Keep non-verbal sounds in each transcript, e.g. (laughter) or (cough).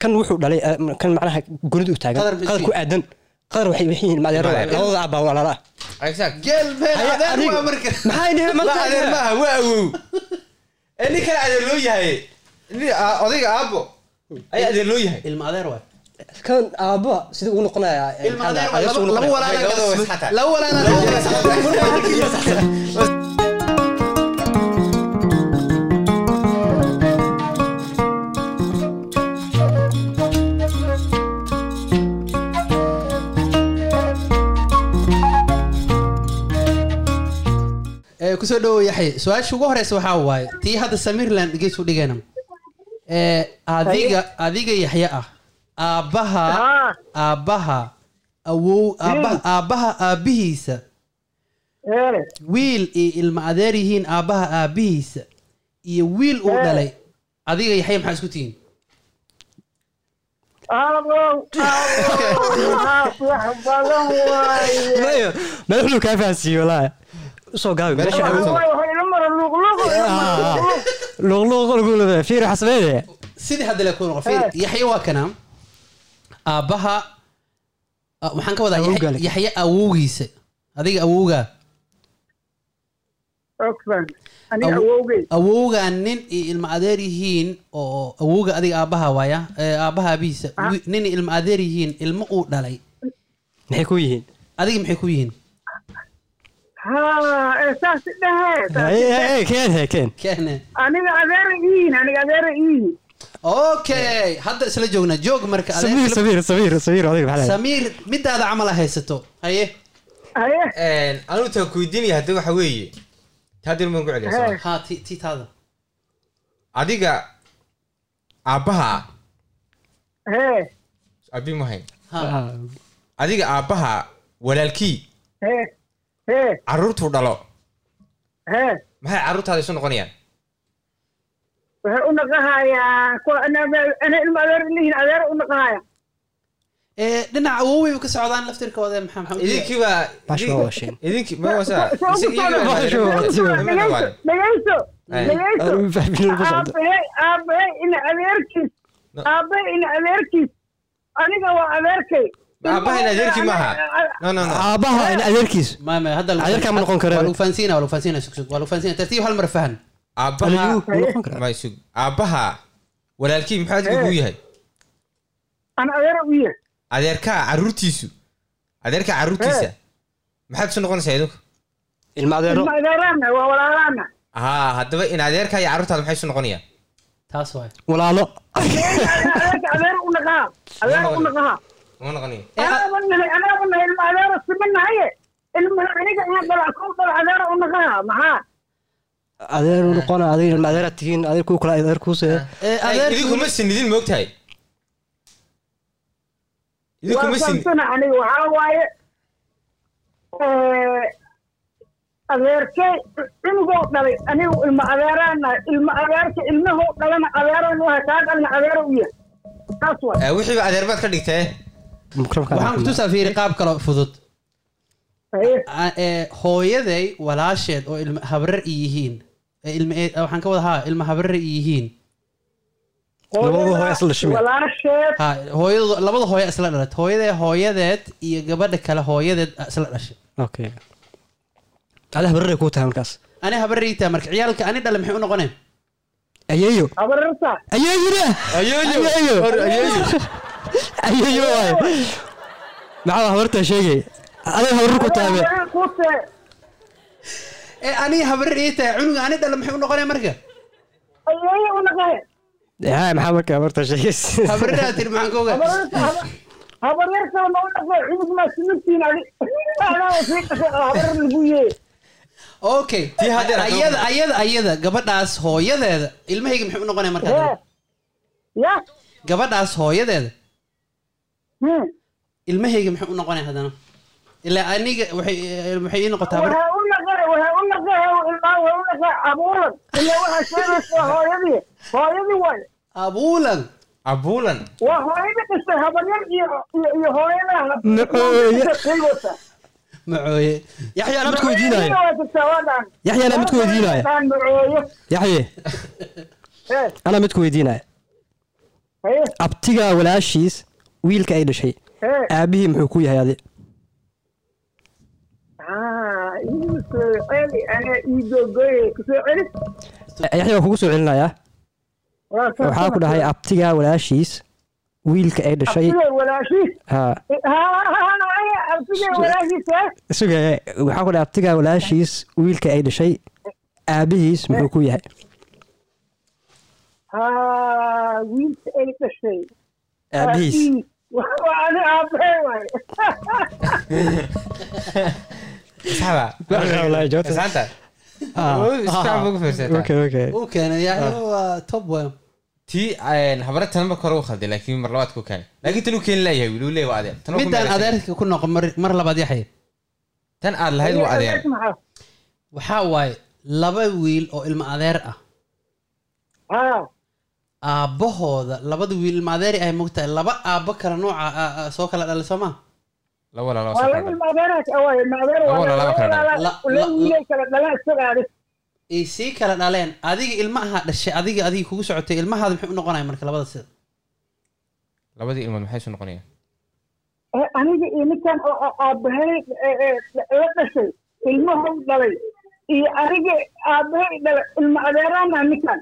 kan wuxuu dhalay eh, kan macnaha gunid u taagan Qadar ku aadan. Qadar waxay yihiin madeero labada adiga. waa marka. maxay nihi waa adeer maaha waa awow (laughs) ee nin kale adeer loo yahay. Odayga aabbo ayaa adeer loo yahay. Ilma adeer waay. Kan aabba sidii uu noqonayaa eh, ilma adeer laba siduu laba noqonayaa. (laughs) ku soo dhawo yaxye su'aasha ugu horeysa waxaa waaye tii hadda samiirland dhegeysu dhigayna ee adiga adiga yaxye ah. Aabbaha haa aabbaha awow aabbaha aabbaha aabbihiisa. Ee wiil iyo ilma adeer yihiin aabbaha aabbihiisa. Iyo wiil uu dhalay. Adiga yaxye maxaa isku tihiin? Abow abow (laughs) wax badan (laughs) waaye. Mayo, madax wuxuu kaa fahansiiyey walaahi u soo gaabi sidii hadda la kuno fiir yaxye waa kana aabbaha ah, waxaan ka wadaa Yaxye- awowgiisa adiga awowgaa ogsan ani Awo- awowgay awowga nin iyo ilma adeer yihiin oo awowga adiga aabbaha waaya ee aabbaha aabihiisa wi- nin iyo ilma adeer yihiin ilmo uu dhalay. Maxay ku yihiin? Adiga maxay ku yihiin aniga adeera iihin aniga adeera iihin okay hadda isla joogna joog marka adeer samiir midaada camal a haysato haye haye taa kuweydiinaya hadda waxa weeye taadir maan ku celiya Hey. soo ha ti ti taada adiga aabbaha abi mahayn ha Ah, adiga aabbaha walaalkii carruurtuu dhalo maxay carruurtaada isu noqonayaan waxay u naqahayaa ana ilma adeer u naqahaya ee dhinaca awoway ka socdaan laftirkooda maxaa maxaa u jeedaa? idinkii baa Bash waa washeen. idinkii ma wasaa Bash waa washeen. dhegeyso Hey. dhegeyso Aan fahmin lagu socdo. aabahe aabahe ina adeerkiis No. aabahe ina adeerkiis aniga waa adeerkay aabbaha in adeerkii maaha. Aabbaha in adeerkiis Adeerkaa ma noqon karaa? waa lagu fahansiina waa lagu fahansiina sug sug waa lagu fahansiina tartiib hal mar fahan aabbaha Aliyu, wuu noqon karaa. ma sug. Aabbaha walaalkii muxuu adiga kuu yahay. Adeerkaa carruurtiisu adeerkaa carruurtiisa maxaad isu noqonaysaa idinku ilma adeero haa haddaba in adeerkaa iyo carruurtaada maxay isu noqonayaan taas waay. Walaalo. Adeer u naqaha adeer u naqaha ma noqonayo anaaba nahay anaaba nahay ilma adeera simanahaye ilma aniga ina dala kol dala adeer u naqaha maxaa adeer u noqona adiga ilma adeeraad tihiin adeer kuu kala adeer kuu see ee Ay, adeerku idinkuma sinidin moogtahay waa idinkuma sin fahamsana aniga waxaa waaye adeerkey cunugoo dhalay anigu ilma adeeraana ilma adeerka ilmahoo dhalana adeeran waha kaa dhalna adeera u yahay taas waay Eh, wixiiba adeer baad ka dhigtee waxaan ku tusaa fiiri qaab kale fudud hooyaday walaasheed oo ilma habrar i yihiin waxaan ka wada haa ilma habrar i yihiin hooyadu labada hooyo isla dhalat hooyadee hooyadeed iyo gabadha kale hooyadeed isla dhashay okay ada habarare kuu tahay markaas ani habarriita marka ciyaalka ani dhale maxay u noqoneen ayeeyo ayeeyona ayeeyo ayeeyo waaye maxaa habartaa sheegay adiga habarar ku kuse ee ani habarri ii tahay cunuga ani dhale maxay u noqoneen marka haa maxaa marka habartaa sheegay habarraa tiri maxaan ka ogaa ma u cunug maa habarar lagu okay ayada ayada ayada gabadhaas hooyadeeda ilmahayga maxay u noqoneen marka hee ya. Gabadhaas hooyadeeda ilmahayga maxay u noqoneen haddana? Ilaa aniga waxay waxay ii noqotaa waxay u naqahe waxay u naqahe ilmaa waxay u naqahe abuuran ilaa waxaa sheegaysa waa hooyadii hooyadii waaye abuulan. Abuulan. Waa hooyadii dhistay habaryar iyo iyo iyo hooyada Macooye. macooye. Yaxya anaa mid ku weydiinaya yaxya anaa mid ku weydiinaya macooye. Yaxye anaa mid ku weydiinaya haye abtiga walaashiis wiilka ay dhashay. Aabihii muxuu ku yahay adi? Celi yaxya waa kugu soo celinayaa waxaa ku dhahay abtiga walaashiis wiilka ay dhashay. Abtigay walaashiis? Ha. Abtigay walaashiis eh? suga waxaa ku dhahay abtiga walaashiis wiilka ay dhashay. Aabihiis muxuu ku yahay. Wiilka ay dhashay aabihiis way tii habare tan marka hore u khalday laakiin mar labaad ku keenay laakiin tan uu keeni laayahay wiil uu leeyahay waa adeer ku midaan meelsan. adeerka ku noqon mar labaad yaxya tan aad lahayd waa adeer waxaa waaye laba wiil oo ilmo adeer ah haa aabbahooda labada wiil ilmo adeeri ay mogtahay laba aabbo kala nooca ah, ah, soo kala dhalay soo ma? Sii kala dhaleen. Adiga ilma ahaa dhashay adiga adiga kugu socotay ilmahaada muxuu u noqonaya marka labada sida labadii ilmood maxay isu noqonayaan? Aniga iyo oo aabbahay la dhashay ilmahu dhalay iyo aniga aabbahay dhalay ilma adeeraana waa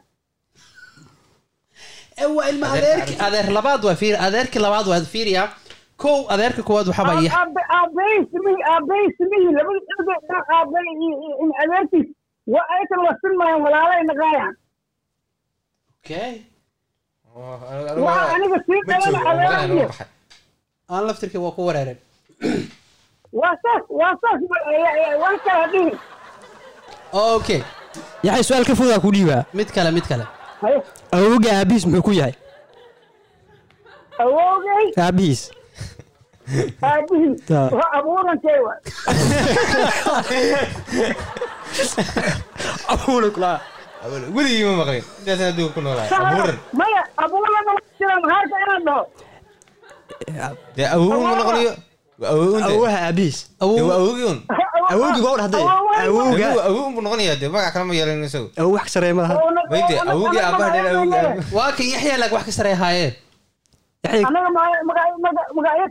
ilma adeerki adeer labaad waa fiir adeerki labaad waa fiiriya kow adeerka koowaad waxaa baa yax aabbahay simihi aabbahay simihi labada cunugay dhan aabbahay iyo iyo adeerkiis waa ayakan wasinmayaan walaalay naqaayaan okay waa aniga sii dhalana adeeraya aan laftirka waa ku wareereen waa saas waa saas waan kala dhihi okay yaxay su'aal ka fogaa ku dhiibaa mid kale mid kale awowga aabihiis muxuu ku yahay? Awoogay aabihiis aabihii Ah. waa abuurankay waa weligii ma maqlin. Intaasna adduunka ku noolahay. Abuuran maya abuurada jiran haarka inaan dhaho dee awow ma noqonayo awowaha aabihiis Dee (laughs) awowgii waa dhahday awowga awow buu noqonayaa dee magac kale ma yeelan isagu. Awow wax ka sareeya ma laha. Wayde, awowgii aabbaha dheer awowgii aabbaha waa kan yaxya lag wax ka sarey haayeen magacyo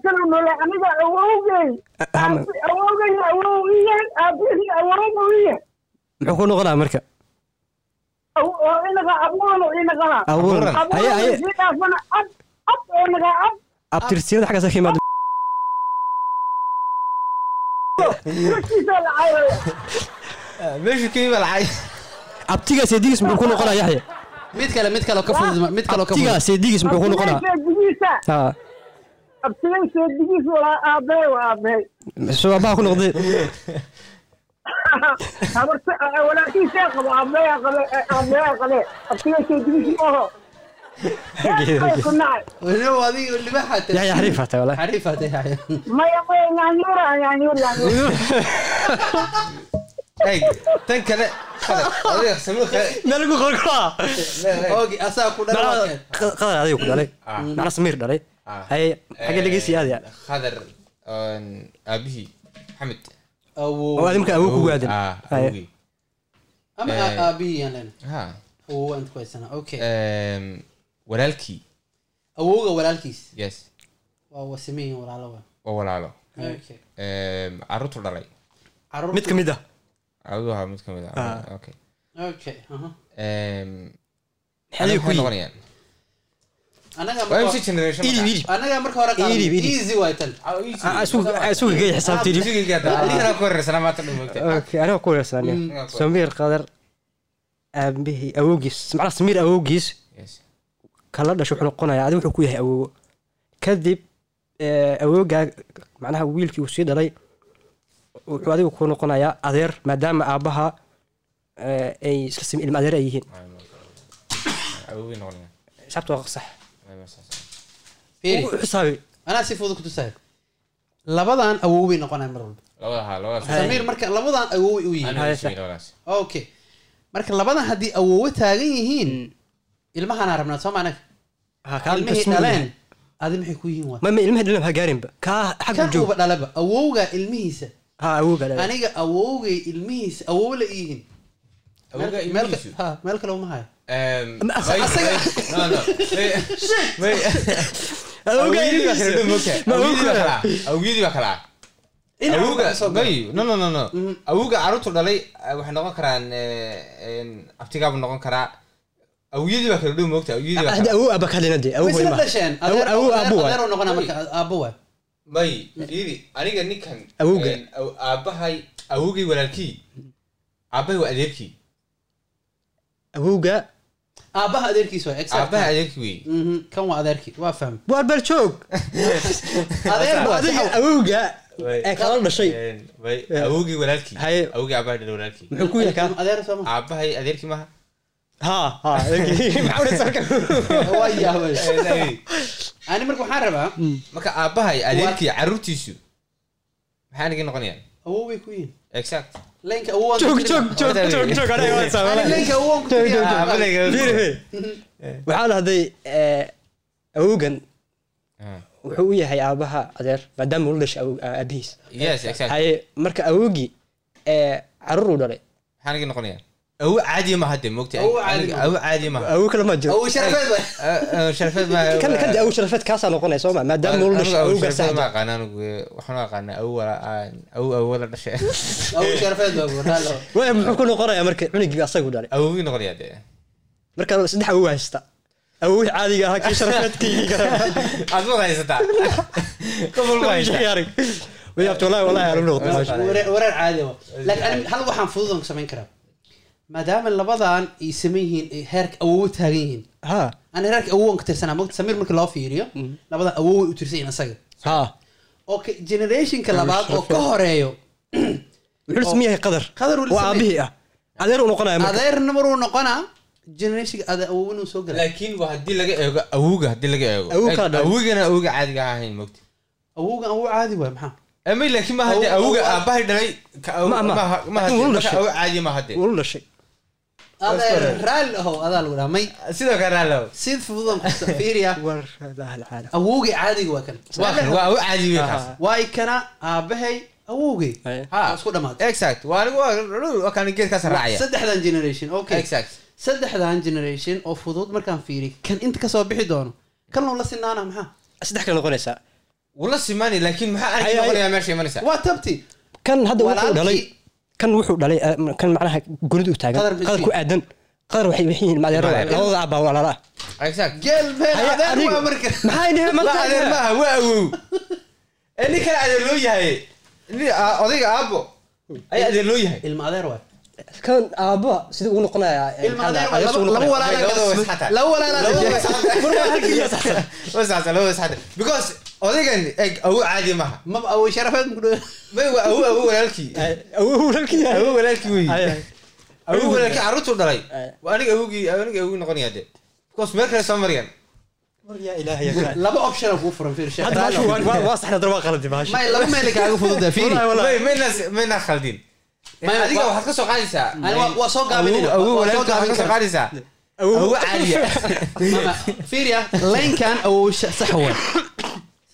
aniga awowgay aabihii awowgiye muxuu ku noqonaa marka? Inaga haye haye ab ab oo ab. Abtirsiyada xaggaas ka cayraya meeshu ka yima lacay abtigaa seedigiis muxuu ku noqonaa yaxya? Mid kale mid kale oo ka fudud mid kale oo ka abtigaa fudud seedigiis muxuu ku noqonaa ha abtigay seedigiisa waa aabahe waa aabahe soo abaha ku noqdee (laughs) habarta walaalkiisaa qabo aabahe qabe aabahe qabe abtigay seedigiisa oho tan kale qadar adiga ku dhalay macna samiir dhalay haye xagga dhegeysi aadaya qadar aabihii maxamed awow adimka awow kugu aadan ama aa- aabihii yaan leenahay ha awow aan ku haysanaa okay walaalkii awowga walaalkiis yes. Waa wasimihin walaalo wa waa walaalo. Okay. Em, carruurtu dhalay. Mid ka mid ah. Ahaa mid ka mid ah. Ah. okay. Okay ku noqonayaan anaga marka hore easy tan xisaabta (laughs) ku maanta aniga ku samiir qadar aabihii awowgiis macna samiir awowgiis. Yes kala dhasho wuxuu noqonayaa adiga wuxuu ku yahay awowo kadib awowgaa macnaha wiilkii uu sii dhalay wuxuu adiga ku noqonayaa adeer maadaama aabbaha eh, ay ilma adeer ay yihiin. Xisaabta waa sax xisaabi anaa si fudud ku tusaay labadan awowbay noqonaya mar walba. Samiir marka labadan awoway u yihiin. Okay. Marka labadan haddii awowo taagan yihiin ilmahanaa rabnaa soo maanag Ha, kaa ilmihii dhaleen adi maxay ku yihiin waa ma ma ilmaha dhalan ha gaarinba kaa xagga kan joog uba dhalaba awowga ilmihiisa ha awowga dhalay aniga awowgay ilmihiisa awow la yihiin awowga meel kale uma hayo Awowga carruurtu dhalay waxay noqon karaan en, abtigaabu noqon karaa awowyadii baa kala dhow awow ka awow dhasheen Awow- waay. adeer noqona marka waay may fiiri aniga ninkan Awowga. aabbahay awowgay walaalkii aabbahay waa adeerkii awowga aabbaha adeerkiis waay exact. aabbahay adeerkii wey kan waa adeerkii waa fahmi waa baljoog adeer waa adiga sax- awowga Way. ee kala dhashay awowgii walaalkii awowgii aabbahay dhalay walaalkii muxuu ku yahay kaa adeer soo ma aabbahay adeerkii maha ha ha (laughs) maxaa (laughs) yaabay Eh, ani marka waxaan rabaa marka aabbahay adeerkii carruurtiisu maxay aniga noqonayaan awow bay ku yihiin. Exact. Leenka joog joog joog joog joog leenka ku waxaa dhahday awowgan Ah. wuxuu u yahay aabaha adeer maadaama uu dhashay aabihiis. Yes exact. Haye marka awowgii carruur uu dhalay. Maxaa aniga noqonayaan awow caadiya ma hadde moogta Awow caadi ma. awow caadiya maha awow kale ma jiro awow sharafeed waay sharafeed ma kan kan de awow sharafeed kaasaa noqonaya soo ma maadaama uu la dhashay awowgaa ma saxda aqaan anigu waxaan u aqaanaa awow wala awow awow la dhashay awow sharafeed waay walaalo waaya muxuu ku noqonayaa marka cunugii asagu dhalay awowgii noqonayaa dee marka saddex awow haysta awowii caadiga ahaa kii sharafeedkii aad ma haysataa qof walba haysta arag way abta wallahi wallahi aan u noqday maasha wareer caadi laakiin hal waxaan fududan ku samayn karaa maadaama labadan ay saman yihiin ay heerka awowo taagan yihiin. Ha. Ani heerka awowan ka tirsanaa mogta samiir markii loo fiiriyo labadan awoway u tirsan yihiin asaga ha. Oo ka- generationka labaad oo ka horeeyo. (clears throat) Muxuu yahay qadar. Qadar wuu waa aabihii ah. Adeer uu noqonaya marka. Adeerna maruu noqonaa generationka ade awow inuu soo gala laakiin waa haddii laga eego awowga haddii laga eego. Awow awowgana awowga caadiga ah ahayn moogta awowgan awow caadi waay maxaa? Ama laakiin ma hadde Awow- awowga awow- aabbahay dhalay ka awow- Ma- ma- laakiin wuu hadde dhashay. Awow (laughs) caadiya ma hadde uu la dhashay adeer raalli ahow adaa lagu dhaha may sidoo kale raalow sid fududan ku fiiriya war alcaala awowgay caadiga waa kan waa kan waa awow caadi wey kaas waay kana aabahay awowgay ha isku dhamaatay exact waa anigu waa- kan geedkaas raacaya saddexdan generation okay exact saddexdan generation oo fudud markaan fiiri kan inta ka soo bixi doono kan loo la sinaana maxaa saddex kale noqonaysaa wula simani laakiin maxaa aniga ay. noqonayaa meesha imanaysa waa tabti kan hadda wuxuu dhalay kan wuxuu dhalay eh, kan macnaha gunid u taagan. Qadar ku aadan. Qadar waxay waxay yihiin Maadeero. labada abbaa walaala ah exact geel meel adeer waa marka. maxay dhihi waa adeer maaha waa awow. Ee nin kale adeer loo yahay. Odayga aabbo. Ayaa adeer loo yahay. Ilma adeer waay. Kan aabba sidii uu noqonayaa eh, laba noqonayaa. laba walaala Labadaba ka- is xataa. laba walaala ka Labadaba jira. is xataa. wasaasa labada saxda because odaygan eg awow caadi maaha. Maba awow sharafeed muku dhaw may waa awow awow walaalkii awowuu halkii yahay. awow walaalkii wey awow walaalkii carruurtuu dhalay. Aniga awowgii aniga awowgii noqonayaa de because meel kale soo kaa- laba option kuu furan waa- saxda, waa qaladi laba kaaga fududa fiiri. khaldin. Adiga waxaad ka soo qaadaysaa. Waa- soo walaalkii waxaad ka soo qaadaysaa. Caadiya. (laughs) Fiiriya laynkan awow sax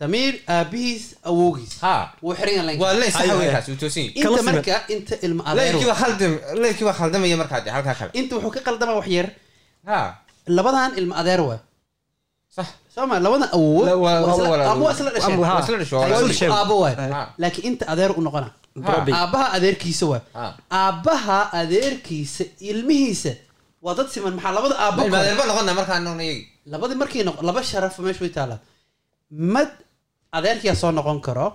samiir aabihiis yahay inta ilma wuxuu ka qaldama wax yar. Labadan ilma adeer labadan waa- waa- waa- aabo waa isla dhasheen Abu- ha. waa isla dhasho, waa Ay, la isla dhasho. dhasheen. aabo waay laakiin inta adeer u noqona aabaha adeerkiisa waay ha. Aabaha adeerkiisa ilmihiisa. Waa dad siman maxaa labada iyagi labadii markii noq laba sharaf meesha way taala mad adeerkiyaa soo noqon karo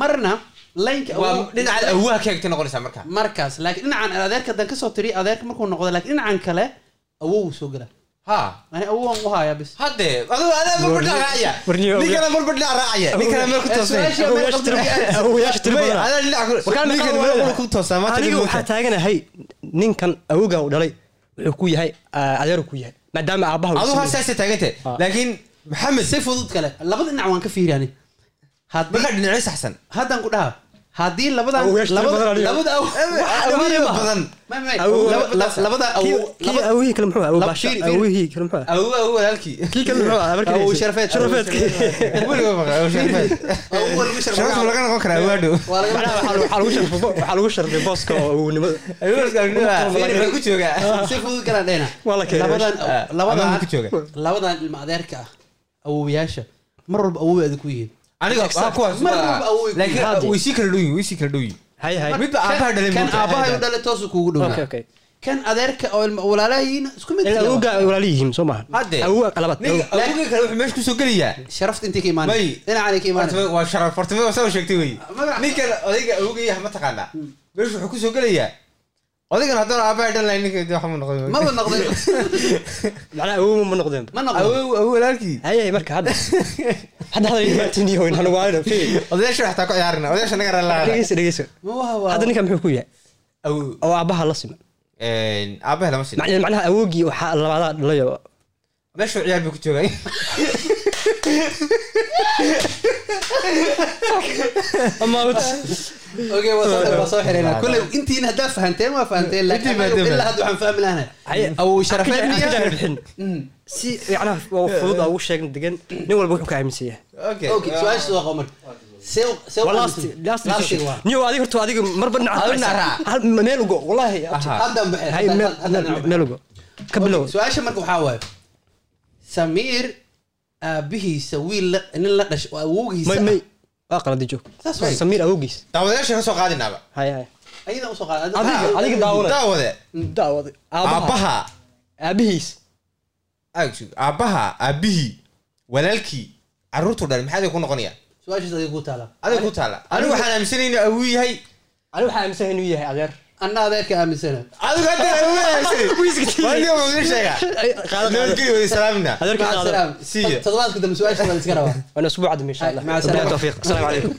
marna markaas laakiin dhinacan adeerka dan ka soo tiriya adeerka markuu noqdo laakiin dhinacan kale awow soo gala ha. Ani u bis adaa raacaya. nin kale raacaya nin kale meel ku ku toosaa maanta aniga waxaa taaganahay ninkan awowga uu dhalay wuxuu ku yahay ah, adeeru ku yahay maadaama aabaha uu aduu sameeyey. haasaasay taagantay Ha. laakiin maxamed si fudud kale labada dhinac waan ka fiiri ani markaa dhinacyo saxsan haddaan ku dhaha haddii labadan Awowayaasha tiro labada badan adiga. labada aw- awooga badan. Ma- ma- Awow- laba- laba- labada awow- kii laba- awihii kale muxuu ahaa? laba- Baasha- fiiri, fiiri. awihii kale muxuu ahaa? awoga awoga walaalkii kii kale muxuu ahaa? Markii Awow la- sharafeed. sharafeedkii. weliga maqla awow sharafeed. Awow lagu sharfay. sharaftu laga noqon karaa awaadhow Waa laga- Macnaha waxaa lagu- waxaa lagu sharfay bo- waxaa lagu sharfay booska oo awownimada. awowga ku joogaa si fudud kana dhehna Waa la keenay labadan labadan amaanku jooga. labadan ilma adeerka ah awowayaasha mar walba awoway adig ku yihiin aniga waa kuwaas Mar walba awow- laakiin Haadi. way sii kala dhow yihiin way sii kala dhow yihiin Hay, hay. midba aabaha dhalay kan moogtahay, aabahay u hadda. dhalay toosu kuugu dhowaa kan adeerka oo ilma walaalahiin isku mid awowga yihiin, soo maaha? Hadde. Awowga ninka awowga kale wuxuu meesha ku soo gelayaa sharafta intay ka imaan May. dhinacanay ka imaan Horta waa sharaf horta waa soo sheegtay wey ninkan odayga awogaya ma taqaanaa meesha wuxuu ku soo gelayaa odaygan haddana aabaha dhan lahayn ninka wax ma noqday maba noqday (laughs) Macnaha awow ma noqdeen. ma noqday awow awow walaalkii. Hay, hay, marka hadda. (laughs) Hadda hadal iyo maartin iyo in anigu waayna, fiiri. odayaasha waxtaa ku ciyaarina. Odayaasha naga ralaada Dhegeyso, dhegeyso. Hadda ninkan muxuu ku yahay? awow oo aabaha la siman aabaha lama sin Macnaha- awowgii waxaa labaadaa dhalayo meesha ciyaar buu ku joogay (laughs) intiina haddaa fahanteen waa fahanteen ilaa hadda waxaan fahmi sharafeed Aan ka miya si macnaha waa fudud ugu sheegna degan nin walba wuxuu ka aaminsan yahay adiga horta adiga marba meel ugo wallahi. Meel ugo ka bilow su'aasha marka waxaa waaye samiir aabihiisa wiil nin la dhashay oo awowgiisa may may. Waa qaladi joog Saas waay. samiir awowgiis daawadayaasha ka soo qaadinaaba. Hay hay. Ayadan u soo qaada. Adiga adiga daawanay daawade. Daawada aabaha. Aabihiis. Aabaha aabihii walaalkii carruurtu dhalay maxaa adiga ku noqonaya? Su'aashaas adiga ku taala. Adiga ku taala. Anigu waxaan aaminsanay inuu awuu yahay. Ani waxaa aaminsan inuu yahay adeer ana adeerka aaminsana. Todobaadka dambe su'aasha la iska rabaa wana usbuuc dambe insha allah tawfiiq asalaamu calaykum